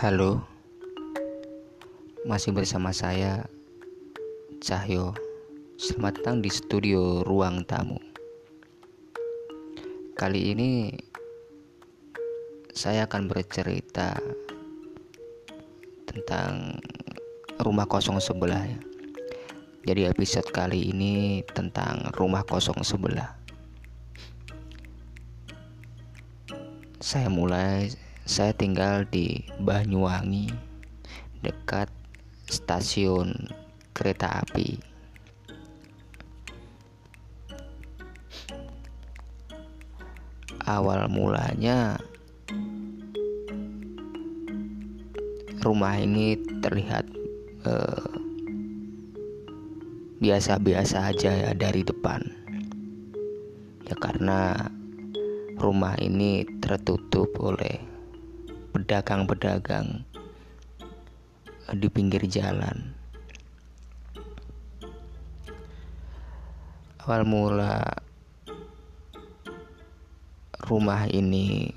Halo, masih bersama saya Cahyo. Selamat datang di studio Ruang Tamu. Kali ini saya akan bercerita tentang rumah kosong sebelah ya. Jadi episode kali ini tentang rumah kosong sebelah. Saya mulai saya tinggal di Banyuwangi dekat stasiun kereta api. Awal mulanya rumah ini terlihat eh, biasa-biasa aja ya dari depan. Ya karena rumah ini tertutup oleh pedagang-pedagang di pinggir jalan. Awal mula rumah ini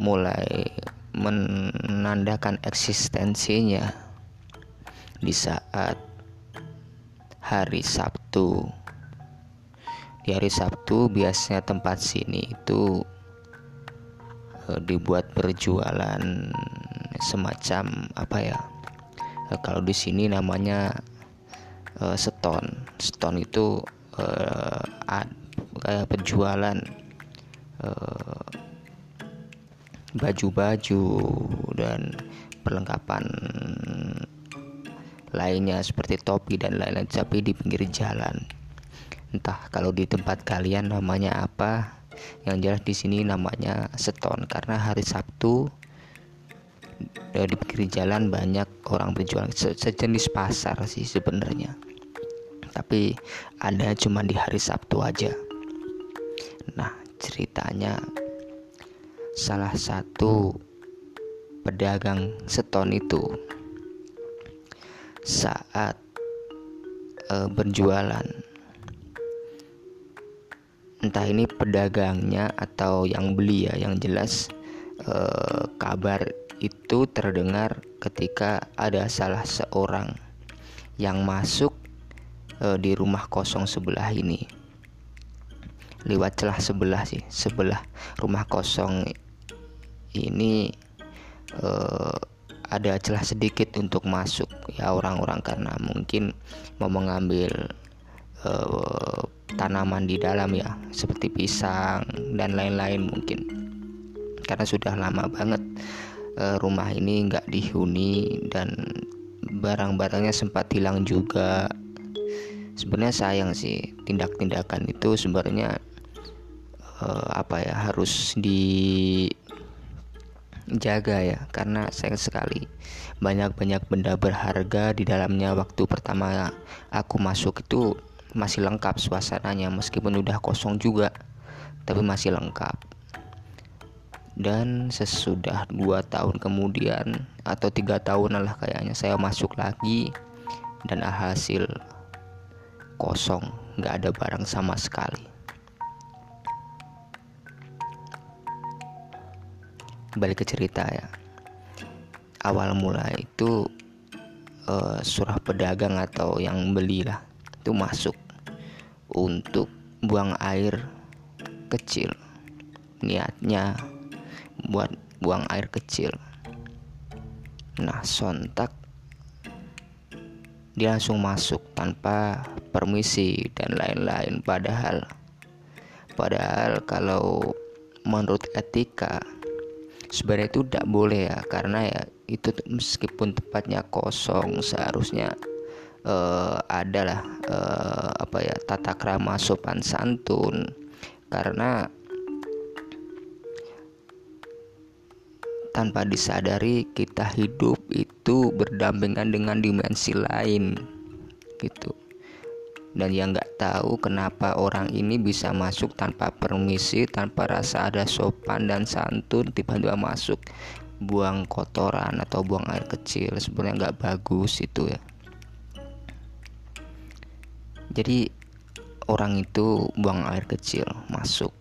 mulai menandakan eksistensinya di saat hari Sabtu. Di hari Sabtu biasanya tempat sini itu Eh, dibuat berjualan semacam apa ya? Uh, kalau di sini namanya uh, seton. Seton itu kayak penjualan baju-baju dan perlengkapan lainnya seperti topi dan lain-lain tapi di pinggir jalan. Entah kalau di tempat kalian namanya apa yang jelas di sini namanya seton karena hari Sabtu di pinggir jalan banyak orang berjualan. Se sejenis pasar sih sebenarnya. Tapi ada cuma di hari Sabtu aja. Nah ceritanya salah satu pedagang seton itu saat uh, berjualan entah ini pedagangnya atau yang beli ya yang jelas eh, kabar itu terdengar ketika ada salah seorang yang masuk eh, di rumah kosong sebelah ini. Lewat celah sebelah sih sebelah rumah kosong ini eh, ada celah sedikit untuk masuk ya orang-orang karena mungkin mau mengambil uh, tanaman di dalam ya seperti pisang dan lain-lain mungkin. Karena sudah lama banget uh, rumah ini nggak dihuni dan barang-barangnya sempat hilang juga. Sebenarnya sayang sih tindak-tindakan itu sebenarnya uh, apa ya harus dijaga ya. Karena sayang sekali banyak-banyak benda berharga di dalamnya. Waktu pertama aku masuk itu masih lengkap suasananya meskipun udah kosong juga tapi masih lengkap. Dan sesudah dua tahun kemudian atau tiga tahun lah kayaknya saya masuk lagi dan hasil kosong nggak ada barang sama sekali. Balik ke cerita ya. Awal mula itu uh, surah pedagang atau yang belilah itu masuk untuk buang air kecil. Niatnya buat buang air kecil. Nah sontak. Dia langsung masuk tanpa permisi dan lain-lain. Padahal padahal kalau menurut etika sebenarnya itu tidak boleh ya. Karena ya itu meskipun tempatnya kosong seharusnya uh, adalah uh, apa ya tata krama sopan santun. Karena tanpa disadari kita hidup itu berdampingan dengan dimensi lain gitu. Dan yang nggak tahu kenapa orang ini bisa masuk tanpa permisi tanpa rasa ada sopan dan santun tiba-tiba masuk buang kotoran atau buang air kecil sebenarnya nggak bagus itu ya jadi orang itu buang air kecil masuk.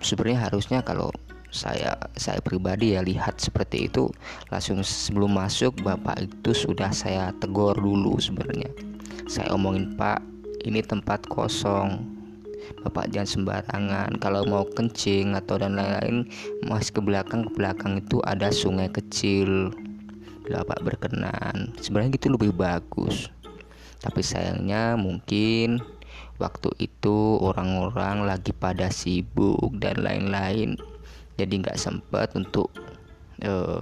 Sebenarnya harusnya kalau saya saya pribadi ya lihat seperti itu langsung sebelum masuk bapak itu sudah saya tegur dulu sebenarnya. Saya omongin pak ini tempat kosong. Bapak jangan sembarangan. Kalau mau kencing atau dan lain-lain masih ke belakang ke belakang itu ada sungai kecil. Bapak berkenan. Sebenarnya gitu lebih bagus tapi sayangnya mungkin waktu itu orang-orang lagi pada sibuk dan lain-lain. Jadi nggak sempat untuk uh,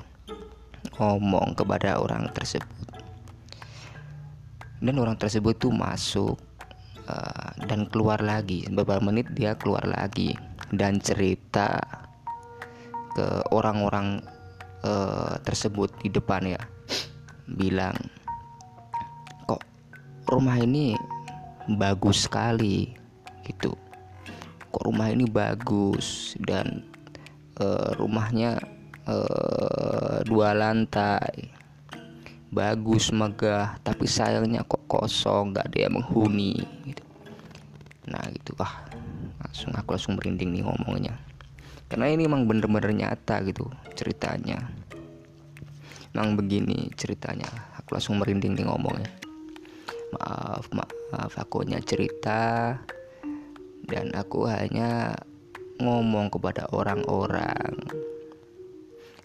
ngomong kepada orang tersebut. Dan orang tersebut tuh masuk uh, dan keluar lagi. Beberapa menit dia keluar lagi dan cerita ke orang-orang uh, tersebut di depan ya bilang rumah ini bagus sekali gitu. Kok rumah ini bagus dan uh, rumahnya uh, dua lantai. Bagus megah tapi sayangnya kok kosong nggak ada yang menghuni gitu. Nah gitu ah langsung aku langsung merinding nih ngomongnya. Karena ini emang bener-bener nyata gitu ceritanya. Emang begini ceritanya. Aku langsung merinding nih ngomongnya maaf maaf. Aku hanya cerita. Dan aku hanya ngomong kepada orang-orang.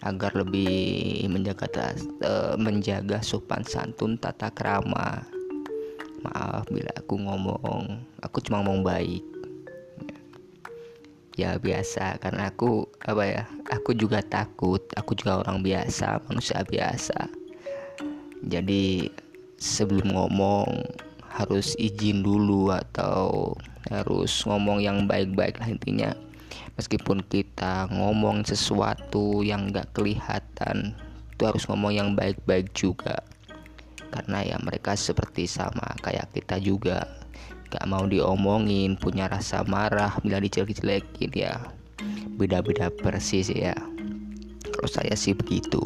Agar lebih menjaga tas, uh, menjaga sopan santun tata krama. Maaf bila aku ngomong. Aku cuma ngomong baik. Ya biasa. Karena aku apa ya aku juga takut. Aku juga orang biasa manusia biasa. Jadi sebelum ngomong harus izin dulu atau harus ngomong yang baik-baik lah intinya. Meskipun kita ngomong sesuatu yang gak kelihatan itu harus ngomong yang baik-baik juga. Karena ya mereka seperti sama kayak kita juga. Gak mau diomongin punya rasa marah bila dijelek-jelekin ya. Beda-beda persis ya. Kalau saya sih begitu.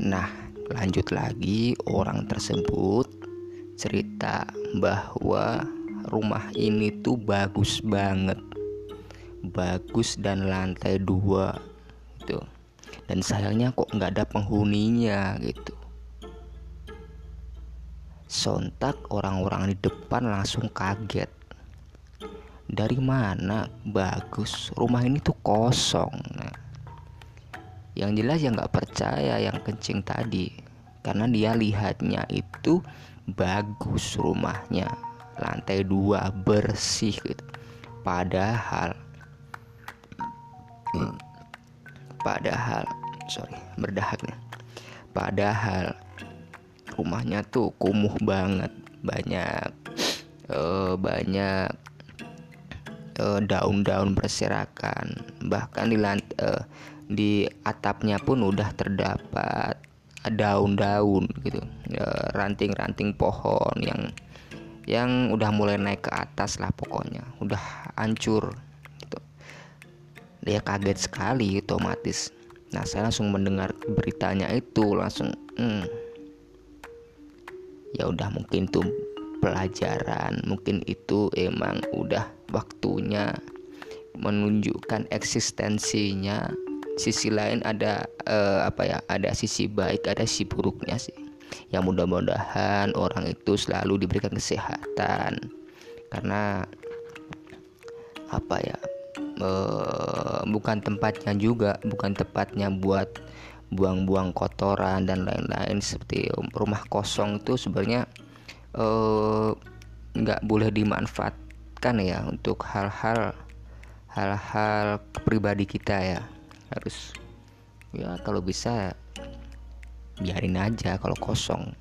Nah lanjut lagi orang tersebut cerita bahwa rumah ini tuh bagus banget. Bagus dan lantai dua gitu. Dan sayangnya kok nggak ada penghuninya gitu. Sontak orang-orang di depan langsung kaget. Dari mana? Bagus rumah ini tuh kosong yang jelas yang nggak percaya yang kencing tadi. Karena dia lihatnya itu bagus rumahnya. Lantai dua bersih gitu. Padahal hmm, padahal sorry berdahaknya padahal rumahnya tuh kumuh banget. Banyak uh, banyak uh, daun-daun berserakan. Bahkan di lant uh, di atapnya pun udah terdapat daun-daun gitu. Ranting-ranting pohon yang yang udah mulai naik ke atas lah pokoknya. Udah hancur gitu. Dia kaget sekali otomatis. Nah saya langsung mendengar beritanya itu langsung hmm, ya udah mungkin tuh pelajaran mungkin itu emang udah waktunya menunjukkan eksistensinya sisi lain ada uh, apa ya ada sisi baik ada sisi buruknya sih. Yang mudah-mudahan orang itu selalu diberikan kesehatan. Karena apa ya uh, bukan tempatnya juga bukan tempatnya buat buang-buang kotoran dan lain-lain. Seperti rumah kosong itu sebenarnya nggak uh, boleh dimanfaatkan ya untuk hal-hal hal-hal pribadi kita ya harus ya kalau bisa biarin aja kalau kosong.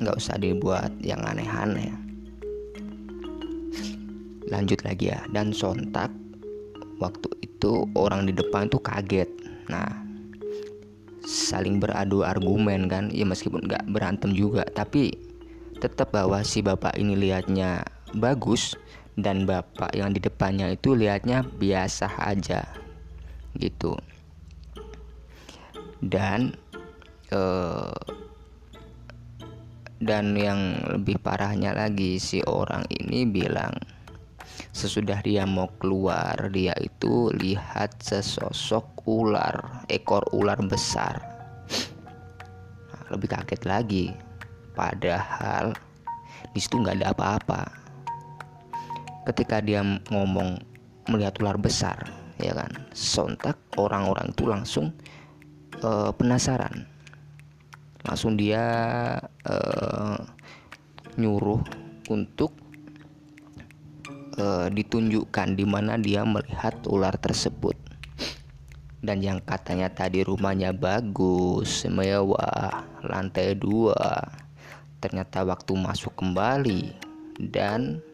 Nggak usah dibuat yang aneh-aneh. Lanjut lagi ya dan sontak waktu itu orang di depan tuh kaget. Nah saling beradu argumen kan ya meskipun nggak berantem juga tapi tetap bahwa si bapak ini lihatnya bagus dan bapak yang di depannya itu lihatnya biasa aja gitu. Dan uh, dan yang lebih parahnya lagi si orang ini bilang sesudah dia mau keluar dia itu lihat sesosok ular ekor ular besar. Nah, lebih kaget lagi. Padahal di situ nggak ada apa-apa. Ketika dia ngomong melihat ular besar ya kan? Sontak orang-orang itu langsung uh, penasaran. Langsung dia uh, nyuruh untuk uh, ditunjukkan di mana dia melihat ular tersebut. Dan yang katanya tadi rumahnya bagus, mewah, lantai dua, ternyata waktu masuk kembali. Dan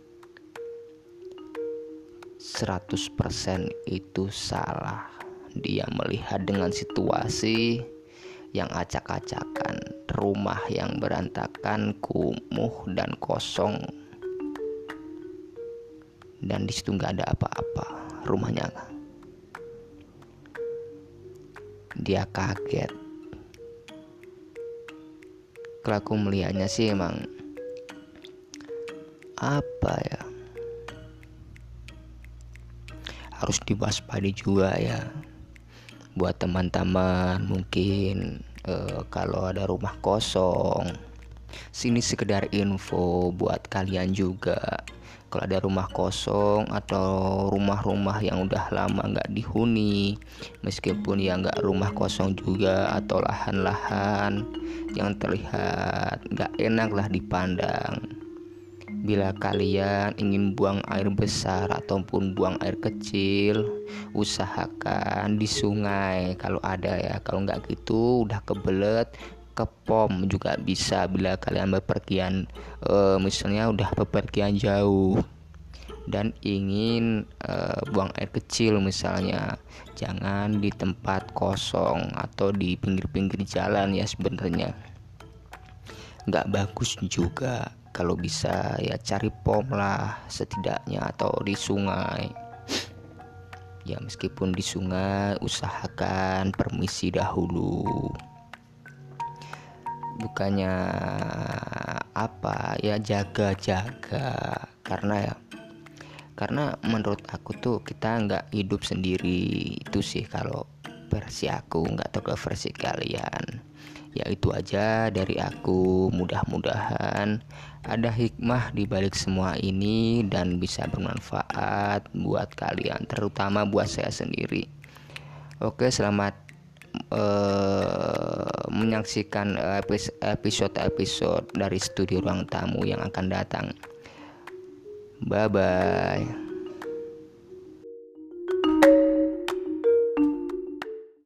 100% itu salah. Dia melihat dengan situasi yang acak-acakan, rumah yang berantakan, kumuh dan kosong. Dan di situ nggak ada apa-apa rumahnya dia kaget. Kalau aku melihatnya sih emang apa ya harus diwaspadi juga ya. Buat teman-teman mungkin uh, kalau ada rumah kosong sini sekedar info buat kalian juga. Kalau ada rumah kosong atau rumah-rumah yang udah lama nggak dihuni meskipun ya nggak rumah kosong juga atau lahan-lahan yang terlihat nggak enak lah dipandang bila kalian ingin buang air besar ataupun buang air kecil usahakan di sungai. Kalau ada ya kalau nggak gitu udah kebelet ke pom juga bisa bila kalian bepergian uh, misalnya udah bepergian jauh dan ingin uh, buang air kecil misalnya. Jangan di tempat kosong atau di pinggir-pinggir jalan ya sebenarnya. Nggak bagus juga kalau bisa ya cari pom lah setidaknya atau di sungai. Ya meskipun di sungai usahakan permisi dahulu. Bukannya apa? Ya jaga-jaga. Karena ya karena menurut aku tuh kita nggak hidup sendiri. Itu sih kalau versi aku nggak tahu ke versi kalian ya itu aja dari aku mudah-mudahan ada hikmah di balik semua ini dan bisa bermanfaat buat kalian terutama buat saya sendiri oke selamat uh, menyaksikan episode-episode dari studi ruang tamu yang akan datang. Bye bye.